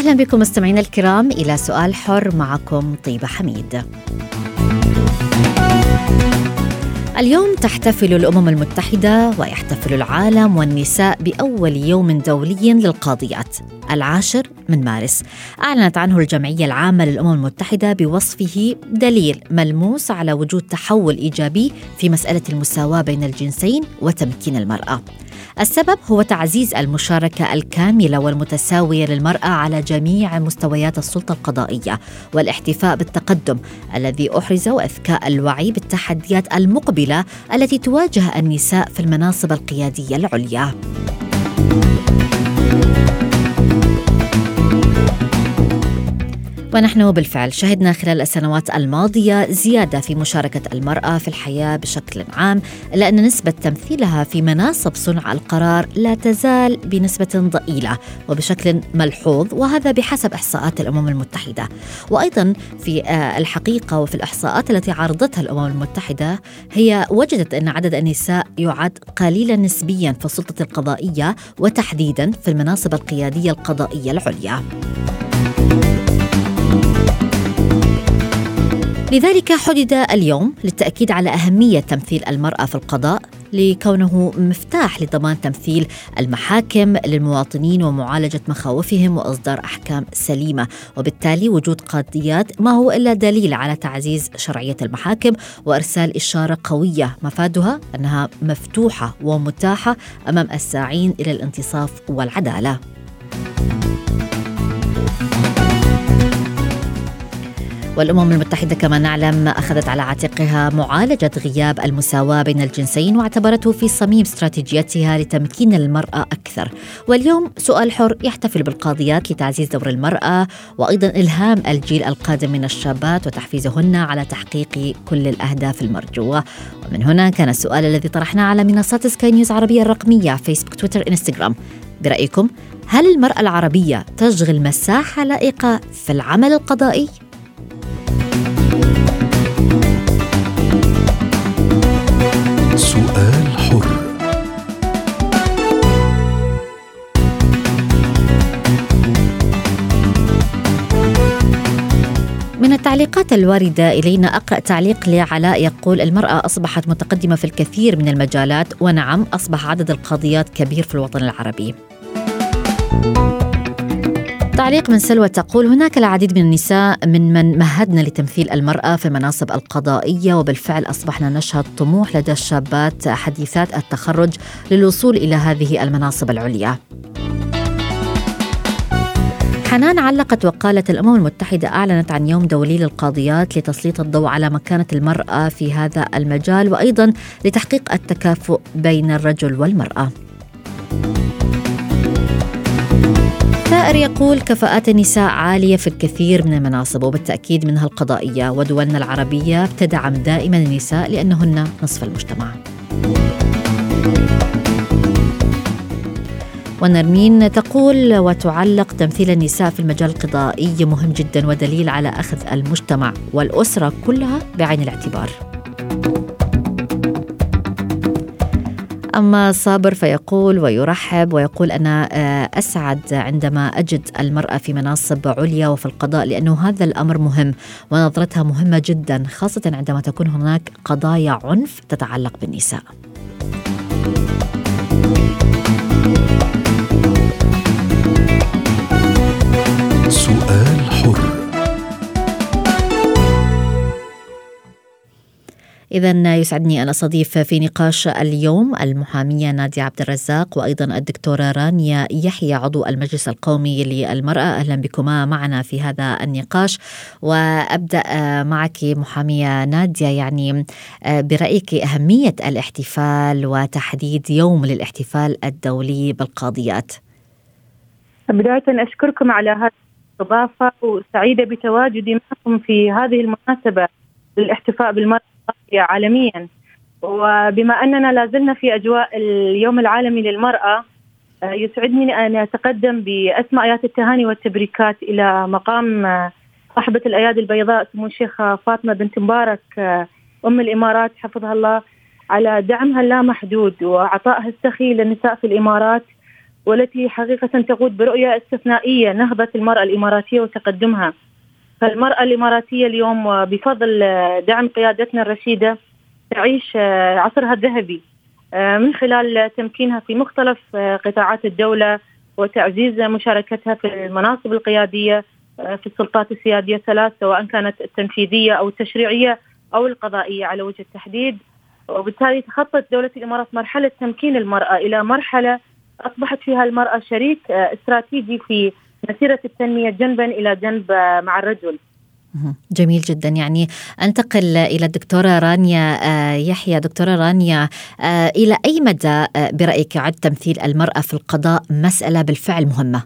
أهلا بكم مستمعينا الكرام إلى سؤال حر معكم طيبة حميد. اليوم تحتفل الأمم المتحدة ويحتفل العالم والنساء بأول يوم دولي للقاضيات العاشر من مارس. أعلنت عنه الجمعية العامة للأمم المتحدة بوصفه دليل ملموس على وجود تحول إيجابي في مسألة المساواة بين الجنسين وتمكين المرأة. السبب هو تعزيز المشاركة الكاملة والمتساوية للمرأة على جميع مستويات السلطة القضائية والاحتفاء بالتقدم الذي أحرز وإذكاء الوعي بالتحديات المقبلة التي تواجه النساء في المناصب القيادية العليا. ونحن بالفعل شهدنا خلال السنوات الماضية زيادة في مشاركة المرأة في الحياة بشكل عام إلا أن نسبة تمثيلها في مناصب صنع القرار لا تزال بنسبة ضئيلة وبشكل ملحوظ وهذا بحسب إحصاءات الأمم المتحدة وأيضا في الحقيقة وفي الإحصاءات التي عرضتها الأمم المتحدة هي وجدت أن عدد النساء يعد قليلا نسبيا في السلطة القضائية وتحديدا في المناصب القيادية القضائية العليا. لذلك حدد اليوم للتأكيد على أهمية تمثيل المرأة في القضاء لكونه مفتاح لضمان تمثيل المحاكم للمواطنين ومعالجة مخاوفهم وإصدار أحكام سليمة. وبالتالي وجود قاضيات ما هو إلا دليل على تعزيز شرعية المحاكم وإرسال إشارة قوية. مفادها أنها مفتوحة ومتاحة أمام الساعين إلى الانتصاف والعدالة. والأمم المتحدة كما نعلم أخذت على عاتقها معالجة غياب المساواة بين الجنسين واعتبرته في صميم استراتيجيتها لتمكين المرأة أكثر. واليوم سؤال حر يحتفل بالقاضيات لتعزيز دور المرأة وأيضا إلهام الجيل القادم من الشابات وتحفيزهن على تحقيق كل الأهداف المرجوة. ومن هنا كان السؤال الذي طرحناه على منصات سكاي نيوز عربية الرقمية فيسبوك تويتر إنستغرام. برأيكم هل المرأة العربية تشغل مساحة لائقة في العمل القضائي؟ سؤال حر. من التعليقات الواردة إلينا أقرأ تعليق لعلاء يقول المرأة أصبحت متقدمة في الكثير من المجالات ونعم أصبح عدد القاضيات كبير في الوطن العربي. تعليق من سلوى تقول هناك العديد من النساء من من مهدنا لتمثيل المرأة في المناصب القضائية وبالفعل أصبحنا نشهد طموح لدى الشابات حديثات التخرج للوصول إلى هذه المناصب العليا. حنان علقت وقالت الأمم المتحدة أعلنت عن يوم دولي للقاضيات لتسليط الضوء على مكانة المرأة في هذا المجال وأيضا لتحقيق التكافؤ بين الرجل والمرأة. ثائر يقول كفاءات النساء عالية في الكثير من المناصب وبالتأكيد منها القضائية ودولنا العربية بتدعم دائما النساء لأنهن نصف المجتمع. ونرمين تقول وتعلق تمثيل النساء في المجال القضائي مهم جدا ودليل على أخذ المجتمع والأسرة كلها بعين الاعتبار. أما صابر فيقول ويرحب ويقول أنا آه، أسعد عندما أجد المرأة في مناصب عليا وفي القضاء لأنه هذا الأمر مهم ونظرتها مهمة جدا خاصة عندما تكون هناك قضايا عنف تتعلق بالنساء. سؤال حر. إذا يسعدني أن أستضيف في نقاش اليوم المحامية نادية عبد الرزاق وأيضا الدكتورة رانيا يحيى عضو المجلس القومي للمرأة. أهلا بكما معنا في هذا النقاش. وأبدأ معك محامية نادية يعني برأيك أهمية الاحتفال وتحديد يوم للاحتفال الدولي بالقاضيات. بداية أشكركم على هذه الاستضافة وسعيدة بتواجدي معكم في هذه المناسبة للاحتفاء بالمرأة عالميا. وبما أننا لازلنا في أجواء اليوم العالمي للمرأة آه، يسعدني أن أتقدم بأسمى آيات التهاني والتبريكات إلى مقام آه، صاحبة الأيادي البيضاء سمو الشيخة فاطمة بنت مبارك آه، أم الإمارات حفظها الله على دعمها اللامحدود وعطائها السخي للنساء في الإمارات والتي حقيقة تقود برؤية استثنائية نهضة المرأة الإماراتية وتقدمها. فالمرأة الإماراتية اليوم بفضل دعم قيادتنا الرشيدة تعيش عصرها الذهبي من خلال تمكينها في مختلف قطاعات الدولة وتعزيز مشاركتها في المناصب القيادية في السلطات السيادية الثلاث سواء كانت التنفيذية أو التشريعية أو القضائية على وجه التحديد. وبالتالي تخطت دولة الإمارات مرحلة تمكين المرأة إلى مرحلة أصبحت فيها المرأة شريك استراتيجي في مسيرة التنمية جنبا إلى جنب مع الرجل. جميل جدا. يعني أنتقل إلى الدكتورة رانيا آه، يحيى. دكتورة رانيا آه، إلى أي مدى آه، برأيك يعد تمثيل المرأة في القضاء مسألة بالفعل مهمة؟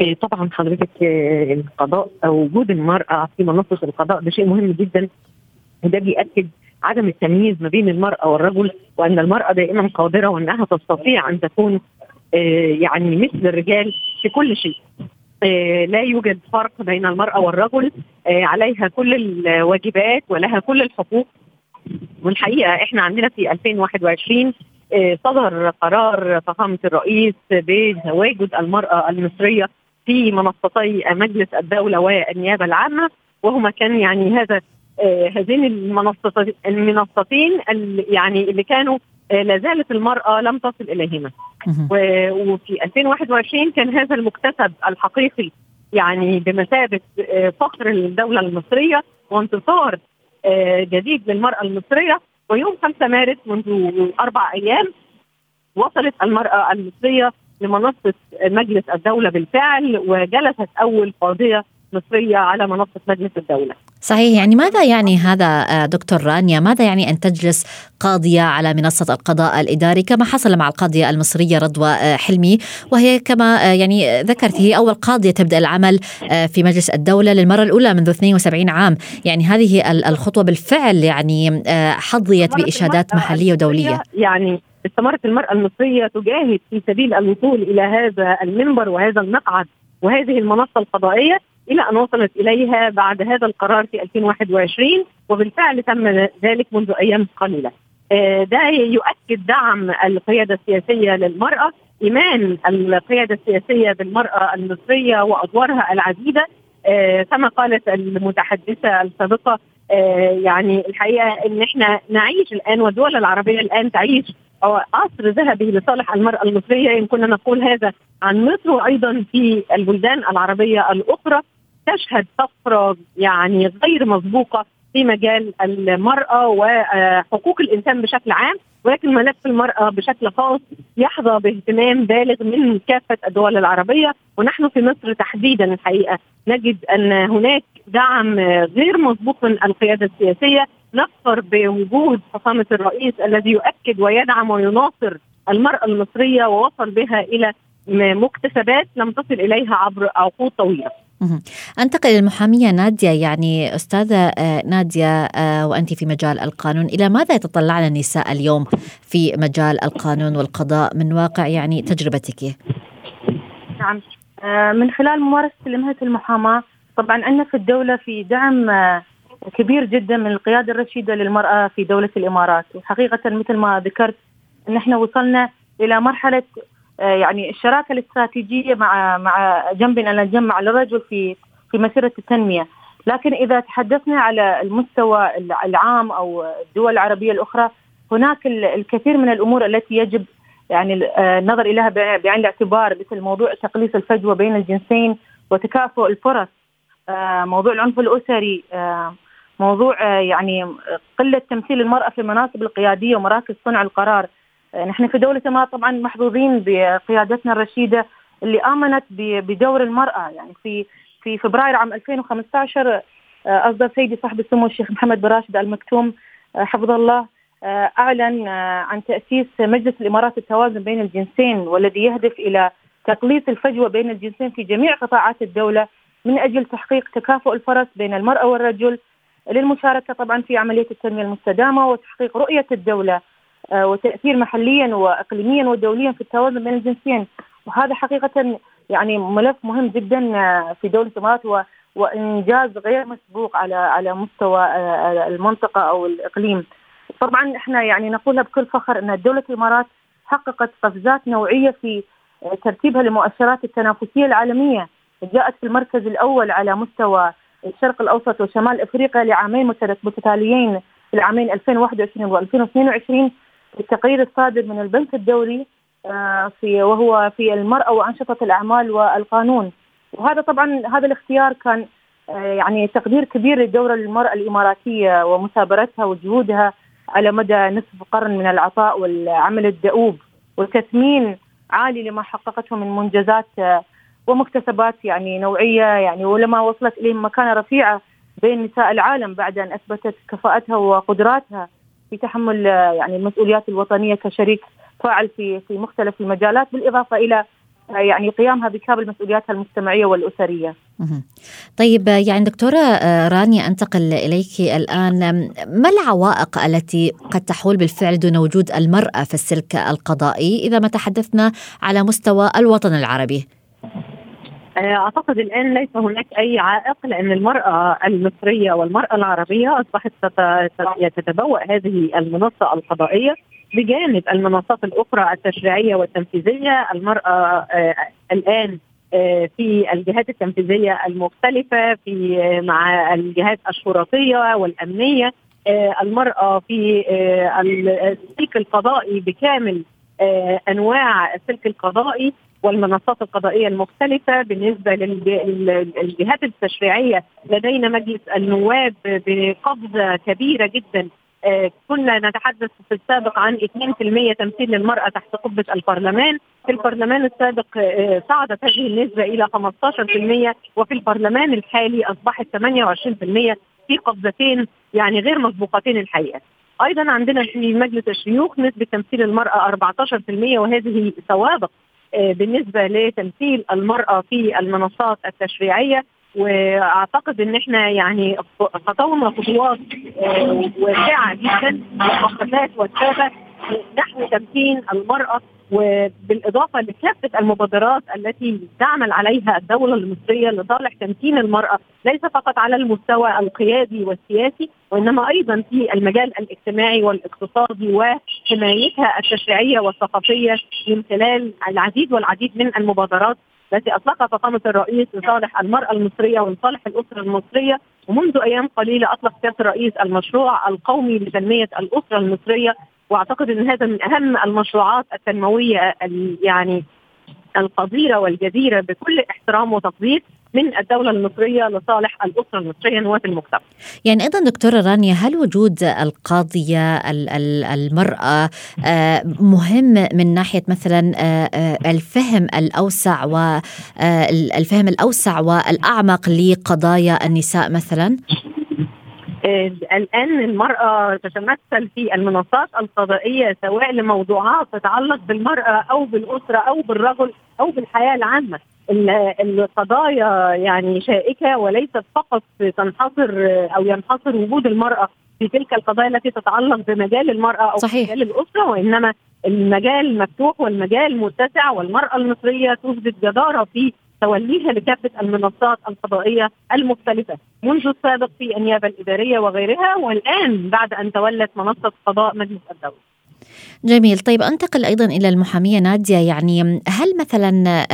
إيه، طبعا حضرتك القضاء أو وجود المرأة في منصة القضاء ده شيء مهم جدا. وده بيأكد عدم التمييز ما بين المرأة والرجل وأن المرأة دائما قادرة وأنها تستطيع أن تكون يعني مثل الرجال في كل شيء. آه، لا يوجد فرق بين المرأة والرجل. آه، عليها كل الواجبات ولها كل الحقوق. والحقيقة إحنا عندنا في 2021 آه، صدر قرار فخامة الرئيس بتواجد المرأة المصرية في منصتي مجلس الدولة والنيابة العامة وهما كان يعني هذا هذين المنصتين يعني اللي كانوا لا زالت المرأة لم تصل إليهما. وفي 2021 كان هذا المكتسب الحقيقي يعني بمثابة آه، فخر الدولة المصرية وانتصار آه، جديد للمرأة المصرية. ويوم 5 مارس منذ أربع أيام وصلت المرأة المصرية لمنصة مجلس الدولة بالفعل وجلست أول قاضية مصرية على منصة مجلس الدولة. صحيح يعني ماذا يعني هذا آه، دكتور رانيا؟ ماذا يعني أن تجلس قاضية على منصة القضاء الإداري كما حصل مع القاضية المصرية رضوى آه، حلمي؟ وهي كما آه، يعني ذكرت هي أول قاضية تبدأ العمل في مجلس الدولة للمرة الأولى منذ 72 عام. يعني هذه الخطوة بالفعل يعني حظيت بإشادات محلية ودولية. يعني استمرت المرأة المصرية تجاهد في سبيل الوصول إلى هذا المنبر وهذا المقعد وهذه المنصة القضائية. إلى أن وصلت إليها بعد هذا القرار في 2021 وبالفعل تم ذلك منذ أيام قليلة. آه، ده يؤكد دعم القيادة السياسية للمرأة، إيمان القيادة السياسية بالمرأة المصرية وأدوارها العديدة. آه، كما قالت المتحدثة السابقة آه، يعني الحقيقة إن إحنا نعيش الآن والدول العربية الآن تعيش عصر ذهبي لصالح المرأة المصرية. إن كنا نقول هذا عن مصر وأيضا في البلدان العربية الأخرى. تشهد طفره يعني غير مسبوقة في مجال المرأة وحقوق الإنسان بشكل عام ولكن ملف المرأة بشكل خاص يحظى باهتمام بالغ من كافة الدول العربية ونحن في مصر تحديدا الحقيقة نجد أن هناك دعم غير مسبوق من القيادة السياسية نفخر بوجود فخامة الرئيس الذي يؤكد ويدعم ويناصر المرأة المصرية ووصل بها إلى مكتسبات لم تصل إليها عبر عقود طويلة. أنتقل للمحاميه نادية يعني أستاذة آه، نادية آه، وانت في مجال القانون. إلى ماذا يتطلعن النساء اليوم في مجال القانون والقضاء من واقع يعني تجربتك؟ نعم. آه، من خلال ممارسة مهنه المحاماة طبعا عندنا في الدولة في دعم كبير جدا من القيادة الرشيدة للمرأة في دولة الإمارات. وحقيقة مثل ما ذكرت ان إحنا وصلنا إلى مرحلة آه، يعني الشراكة الاستراتيجية مع مع جنبنا إلى جنب مع الرجل في في مسيرة التنمية، لكن إذا تحدثنا على المستوى العام أو الدول العربية الأخرى هناك الكثير من الأمور التي يجب يعني آه، النظر إليها بعين الاعتبار مثل موضوع تقليص الفجوة بين الجنسين وتكافؤ الفرص. آه، موضوع العنف الأسري موضوع يعني قلة تمثيل المرأة في المناصب القيادية ومراكز صنع القرار. نحن في دولة ما طبعا محظوظين بقيادتنا الرشيدة اللي آمنت بدور المرأة. يعني في في فبراير عام 2015 آه، أصدر سيدي صاحب السمو الشيخ محمد بن راشد المكتوم آه، حفظه الله آه، أعلن عن تأسيس مجلس الإمارات التوازن بين الجنسين والذي يهدف إلى تقليص الفجوة بين الجنسين في جميع قطاعات الدولة من أجل تحقيق تكافؤ الفرص بين المرأة والرجل. للمشاركة طبعا في عملية التنمية المستدامة وتحقيق رؤية الدولة وتأثير محليا واقليميا ودوليا في التوازن بين الجنسين. وهذا حقيقة يعني ملف مهم جدا آه، في دولة الإمارات وإنجاز غير مسبوق على على مستوى آه، المنطقة أو الإقليم. طبعا إحنا يعني نقولها بكل فخر إن دولة الإمارات حققت قفزات نوعية في ترتيبها لمؤشرات التنافسية العالمية. جاءت في المركز الأول على مستوى الشرق الأوسط وشمال أفريقيا لعامين متتاليين في العامين 2021 و2022 التقرير الصادر من البنك الدولي آه، في وهو في المرأة وأنشطة الأعمال والقانون. وهذا طبعا هذا الاختيار كان آه، يعني تقدير كبير لدور المرأة الإماراتية ومثابرتها وجهودها على مدى نصف قرن من العطاء والعمل الدؤوب. وتثمين عالي لما حققته من منجزات آه، ومكتسبات يعني نوعية يعني ولما وصلت إليه مكانة رفيعة بين نساء العالم بعد أن أثبتت كفاءتها وقدراتها. في تحمل يعني المسؤوليات الوطنية كشريك فاعل في في مختلف المجالات بالإضافة إلى يعني قيامها بكامل مسؤولياتها المجتمعيه والأسرية. طيب يعني دكتورة آه، رانيا أنتقل إليك الآن ما العوائق التي قد تحول بالفعل دون وجود المرأة في السلك القضائي إذا ما تحدثنا على مستوى الوطن العربي؟ آه، أعتقد الآن ليس هناك أي عائق لأن المرأة المصرية والمرأة العربية أصبحت تتبوأ هذه المنصة القضائية بجانب المنصات الأخرى التشريعية والتنفيذية. المرأة آه، الآن آه، في الجهات التنفيذية المختلفة في مع الجهات الشرطية والأمنية المرأة في السلك القضائي بكامل أنواع السلك القضائي. والمنصات القضائية المختلفة بالنسبة للجهات التشريعية. لدينا مجلس النواب بقبضه كبيره جدا. آه، كنا نتحدث في السابق عن 2% تمثيل للمرأة تحت قبة البرلمان. في البرلمان السابق آه، صعدت هذه النسبة إلى 15% وفي البرلمان الحالي أصبحت 28% في قبضتين يعني غير مسبوقتين الحقيقة. أيضا عندنا في مجلس الشيوخ نسبة تمثيل المرأة 14% وهذه سوابق. بالنسبة لتمثيل المرأة في المنصات التشريعية وأعتقد إن إحنا يعني خطونا خطوات آه، واسعة جدا وقفزات وثابه نحو تمكين المرأة وبالإضافة لكافة المبادرات التي تعمل عليها الدولة المصرية لصالح تمكين المرأة ليس فقط على المستوى القيادي والسياسي وإنما أيضا في المجال الاجتماعي والاقتصادي وحمايتها التشريعيه والثقافية من خلال العديد والعديد من المبادرات التي أطلقها فخامه الرئيس لصالح المرأة المصرية ولصالح الأسرة المصرية. ومنذ أيام قليلة أطلق سياده الرئيس المشروع القومي لتنمية الأسرة المصرية. وأعتقد إن هذا من أهم المشروعات التنموية يعني القديره والجديره بكل احترام وتقدير. من الدولة المصرية لصالح الأسرة المصرية نواة المجتمع يعني أيضا دكتورة رانيا هل وجود القاضية المرأة آه، مهم من ناحية مثلا آه، آه، الفهم الأوسع والفهم الأوسع والأعمق لقضايا النساء مثلا؟ الآن المرأة تتمثل في المنصات القضائية سواء لموضوعات تتعلق بالمرأة أو بالأسرة أو بالرجل أو بالحياة العامة القضايا يعني شائكة وليست فقط تنحصر أو ينحصر وجود المرأة في تلك القضايا التي تتعلق بمجال المرأة أو صحيح. مجال الأسرة وإنما المجال مفتوح والمجال متسع والمرأة المصرية تثبت جدارة في توليها لكافة المنصات القضائية المختلفة منذ السابق في النيابة الإدارية وغيرها والآن بعد أن تولت منصة قضاء مجلس الدولة. جميل. طيب أنتقل أيضا إلى المحامية نادية. يعني هل مثلا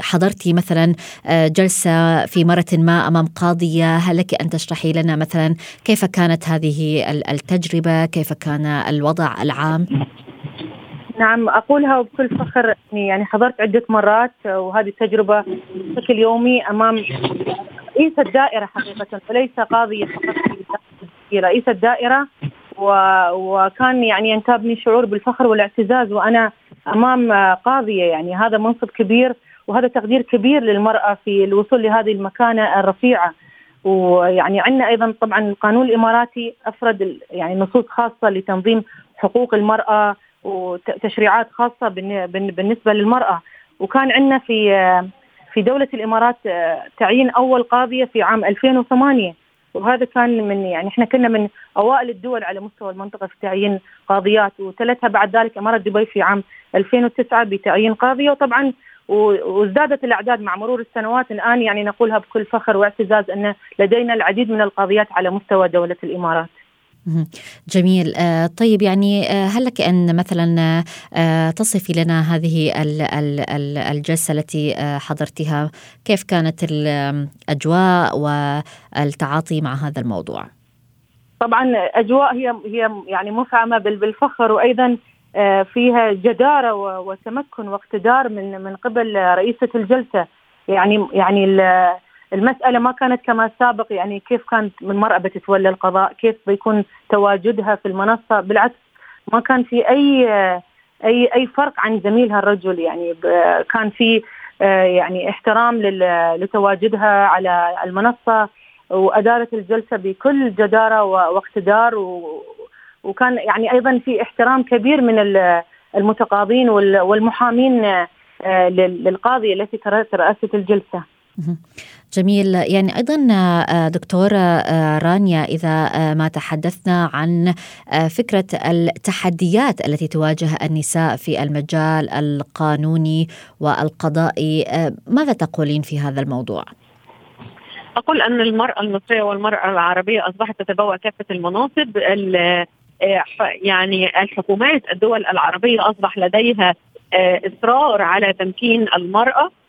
حضرتي مثلا آه، جلسة في مرة ما أمام قاضية؟ هل لك أن تشرحي لنا مثلا كيف كانت هذه التجربة؟ كيف كان الوضع العام؟ نعم أقولها بكل فخر. يعني حضرت عدة مرات وهذه التجربة بشكل يومي أمام رئيس الدائرة حقيقة وليس قاضية فقط. رئيس الدائرة و... وكان يعني ينتابني شعور بالفخر والاعتزاز وأنا أمام قاضية يعني. هذا منصب كبير وهذا تقدير كبير للمرأة في الوصول لهذه المكانة الرفيعة. ويعني عندنا أيضا طبعا القانون الإماراتي أفرد يعني نصوص خاصة لتنظيم حقوق المرأة وتشريعات خاصة بالنسبة للمرأة. وكان عندنا في في دولة الإمارات تعيين أول قاضية في عام 2008 وهذا كان من يعني إحنا كنا من أوائل الدول على مستوى المنطقة في تعيين قاضيات وتلتها بعد ذلك اماره دبي في عام 2009 بتعيين قاضية وطبعا وازدادت الأعداد مع مرور السنوات الآن يعني نقولها بكل فخر واعتزاز أن لدينا العديد من القاضيات على مستوى دولة الإمارات. جميل. آه، طيب يعني آه، هل لك أن مثلا آه، تصفي لنا هذه الجلسة التي حضرتها؟ كيف كانت الأجواء والتعاطي مع هذا الموضوع؟ طبعا أجواء هي هي يعني مفعمه بالفخر وأيضا فيها جدارة وتمكن واقتدار من من قبل رئيسة الجلسة. يعني يعني المسألة ما كانت كما سابق يعني كيف كانت من مرأة بتتولى القضاء؟ كيف بيكون تواجدها في المنصة؟ بالعكس ما كان في أي أي أي فرق عن زميلها الرجل يعني كان في يعني احترام لتواجدها على المنصة وأدارت الجلسة بكل جدارة واقتدار وكان يعني أيضا في احترام كبير من المتقاضين والمحامين آه، للقاضية التي ترأست الجلسة. جميل. يعني أيضا آه، دكتورة آه، رانيا إذا آه، ما تحدثنا عن فكرة التحديات التي تواجه النساء في المجال القانوني والقضائي ماذا تقولين في هذا الموضوع؟ أقول أن المرأة المصرية والمرأة العربية أصبحت تتبوأ كافة المناصب. يعني الحكومات الدول العربية أصبح لديها إصرار على تمكين المرأة. آه،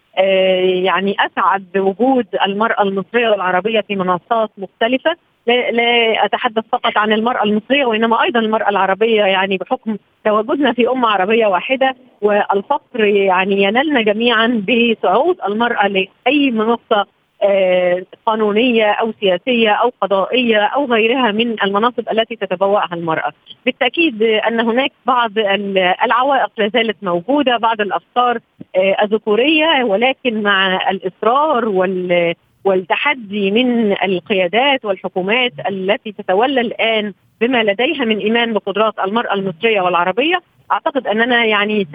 يعني أسعد بوجود المرأة المصرية والعربية في منصات مختلفة. لا أتحدث فقط عن المرأة المصرية وإنما أيضا المرأة العربية يعني بحكم تواجدنا في أمة عربية واحدة والفقر يعني ينالنا جميعا بصعود المرأة لأي منصة آه، قانونية أو سياسية أو قضائية أو غيرها من المناصب التي تتبوأها المرأة. بالتأكيد أن هناك بعض العوائق لا زالت موجودة، بعض الأفكار آه، الذكورية ولكن مع الإصرار وال والتحدي من القيادات والحكومات التي تتولى الآن بما لديها من إيمان بقدرات المرأة المصرية والعربية أعتقد أننا يعني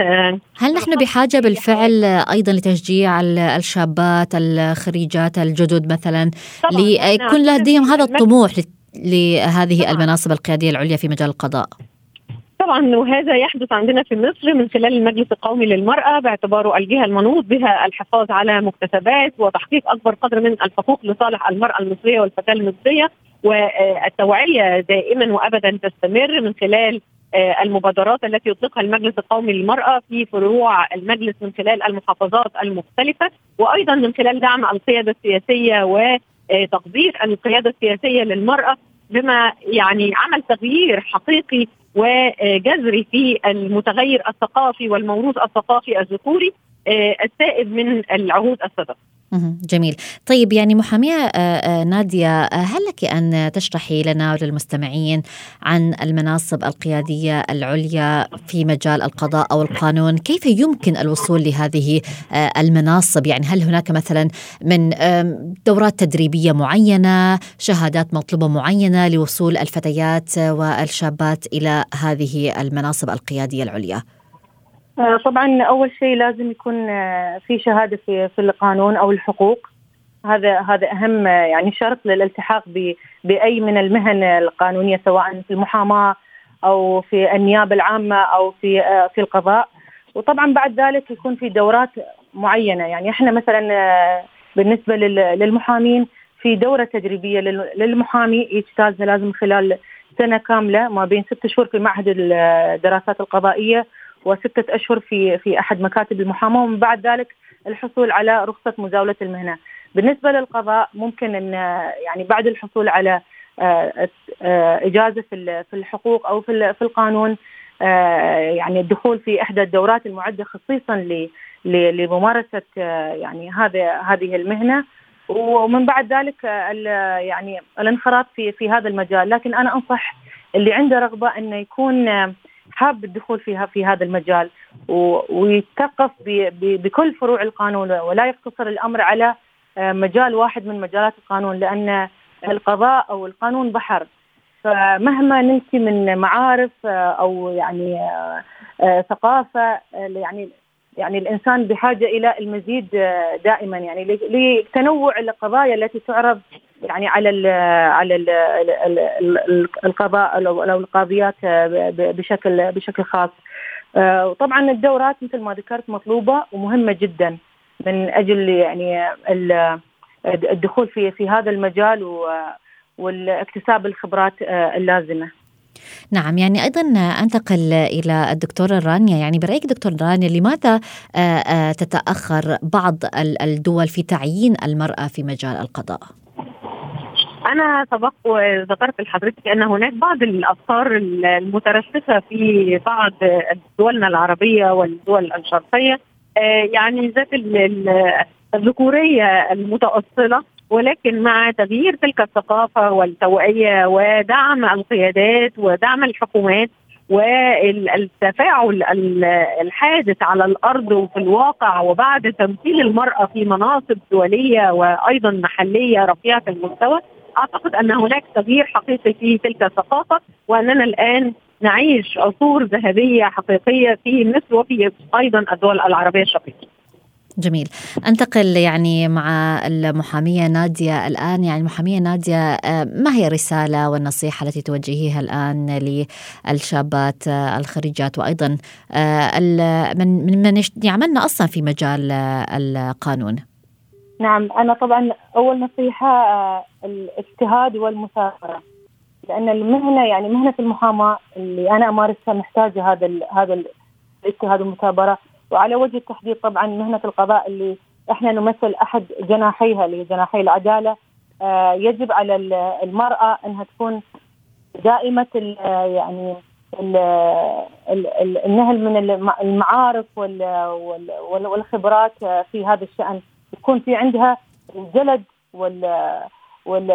هل نحن بحاجة بالفعل أيضا لتشجيع الشابات الخريجات الجدد مثلا ليكون لديهم هذا الطموح لهذه المناصب القيادية العليا في مجال القضاء؟ طبعا وهذا يحدث عندنا في مصر من خلال المجلس القومي للمرأة باعتباره الجهة المنوط بها الحفاظ على مكتسبات وتحقيق أكبر قدر من الحقوق لصالح المرأة المصرية والفتاة المصرية والتوعية دائما وأبدا تستمر من خلال المبادرات التي يطلقها المجلس القومي للمرأة في فروع المجلس من خلال المحافظات المختلفة وأيضا من خلال دعم القيادة السياسية وتقدير القيادة السياسية للمرأة بما يعني عمل تغيير حقيقي وجذري في المتغير الثقافي والموروث الثقافي الذكوري آه، السائد من العهود السابقة. جميل. طيب يعني محامية آه، آه، نادية هل لك أن تشرحي لنا وللمستمعين عن المناصب القيادية العليا في مجال القضاء أو القانون؟ كيف يمكن الوصول لهذه المناصب؟ يعني هل هناك مثلا من دورات تدريبية معينة شهادات مطلوبة معينة لوصول الفتيات والشابات إلى هذه المناصب القيادية العليا؟ آه، طبعا أول شيء لازم يكون آه، في شهادة في في القانون أو الحقوق. هذا هذا أهم آه، يعني شرط للالتحاق بأي من المهن القانونية سواء في المحاماة أو في النيابة العامة أو في في القضاء. وطبعا بعد ذلك يكون في دورات معينة. يعني إحنا مثلا بالنسبة للمحامين في دورة تدريبية للمحامي يجتازها لازم خلال سنة كاملة ما بين ست شهور في معهد الدراسات القضائية وستة أشهر في في أحد مكاتب المحاماة ومن بعد ذلك الحصول على رخصة مزاولة المهنة. بالنسبة للقضاء ممكن أن يعني بعد الحصول على آه، آه، إجازة في الحقوق أو في القانون آه، يعني الدخول في إحدى الدورات المعدة خصيصا لممارسة يعني هذا هذه المهنة. ومن بعد ذلك يعني الانخراط في في هذا المجال. لكن أنا أنصح اللي عنده رغبة إنه يكون حاب الدخول فيها في هذا المجال ويتثقف بكل فروع القانون ولا يقتصر الأمر على آه، مجال واحد من مجالات القانون لأن القضاء أو القانون بحر. فمهما ننسي من معارف آه، أو يعني آه، ثقافة يعني يعني الإنسان بحاجة إلى المزيد دائما. يعني لتنوع القضايا التي تعرض يعني على ال على ال القضاء أو القاضيات بشكل بشكل خاص. وطبعا الدورات مثل ما ذكرت مطلوبة ومهمة جدا من أجل يعني الدخول في في هذا المجال والاكتساب الخبرات اللازمة. نعم يعني أيضا أنتقل إلى الدكتوره رانيا يعني برأيك دكتور رانيا لماذا تتأخر بعض الدول في تعيين المرأة في مجال القضاء؟ أنا سبق وذكرت لحضرتك أن هناك بعض الأفكار المترسخه في بعض دولنا العربية والدول الشرقية. آه، يعني ذات الذكورية المتأصلة ولكن مع تغيير تلك الثقافة والتوعية ودعم القيادات ودعم الحكومات والتفاعل الحادث على الأرض وفي الواقع وبعد تمثيل المرأة في مناصب دولية وأيضا محلية رفيعة المستوى أعتقد أن هناك تغيير حقيقي في تلك الثقافة وأننا الآن نعيش عصور ذهبية حقيقية في مصر وفي أيضا الدول العربية الشقيقة. جميل. أنتقل يعني مع المحامية نادية الآن. يعني المحامية نادية آه، ما هي الرسالة والنصيحة التي توجهيها الآن للشابات آه، الخريجات وأيضا آه، من من يعملن أصلا في مجال القانون؟ نعم أنا طبعا أول نصيحة آه، الاجتهاد والمثابرة لأن المهنة يعني مهنة المحاماة اللي أنا أمارسها محتاجة هذا ال هذا الاجتهاد والمثابرة. وعلى وجه التحديد طبعا مهنة القضاء اللي إحنا نمثل أحد جناحيها اللي جناحي العدالة آه، يجب على المرأة أنها تكون دائمة ال يعني ال ال النهل من المعارف والخبرات آه، في هذا الشأن. يكون في عندها الجلد وال وال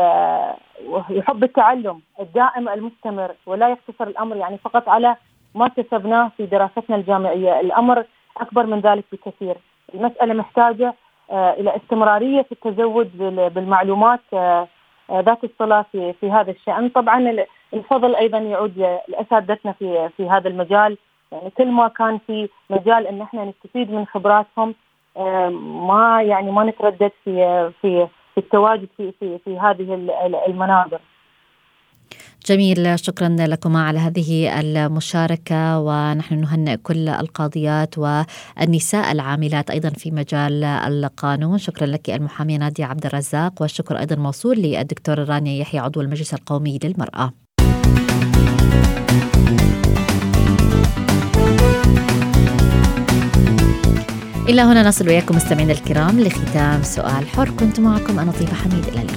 ويحب التعلم الدائم المستمر ولا يقتصر الأمر يعني فقط على ما كسبناه في دراستنا الجامعية، الأمر أكبر من ذلك بكثير، المسألة محتاجة آه، إلى استمرارية في التزود بالمعلومات آه، آه، ذات الصله في في هذا الشأن، طبعا الفضل أيضا يعود لأساتذتنا في في هذا المجال، يعني كل ما كان في مجال إن إحنا نستفيد من خبراتهم ما يعني ما نتردد في في في التواجد في في في هذه المناظر. جميل شكرا لكما على هذه المشاركة ونحن نهنئ كل القاضيات والنساء العاملات أيضا في مجال القانون شكرا لك المحامية نادية عبد الرزاق والشكر أيضا موصول للدكتور رانيا يحيى عضو المجلس القومي للمرأة إلى هنا نصل وإياكم مستمعينا الكرام لختام سؤال حر. كنت معكم أنا طيبة حميد إلى اللقاء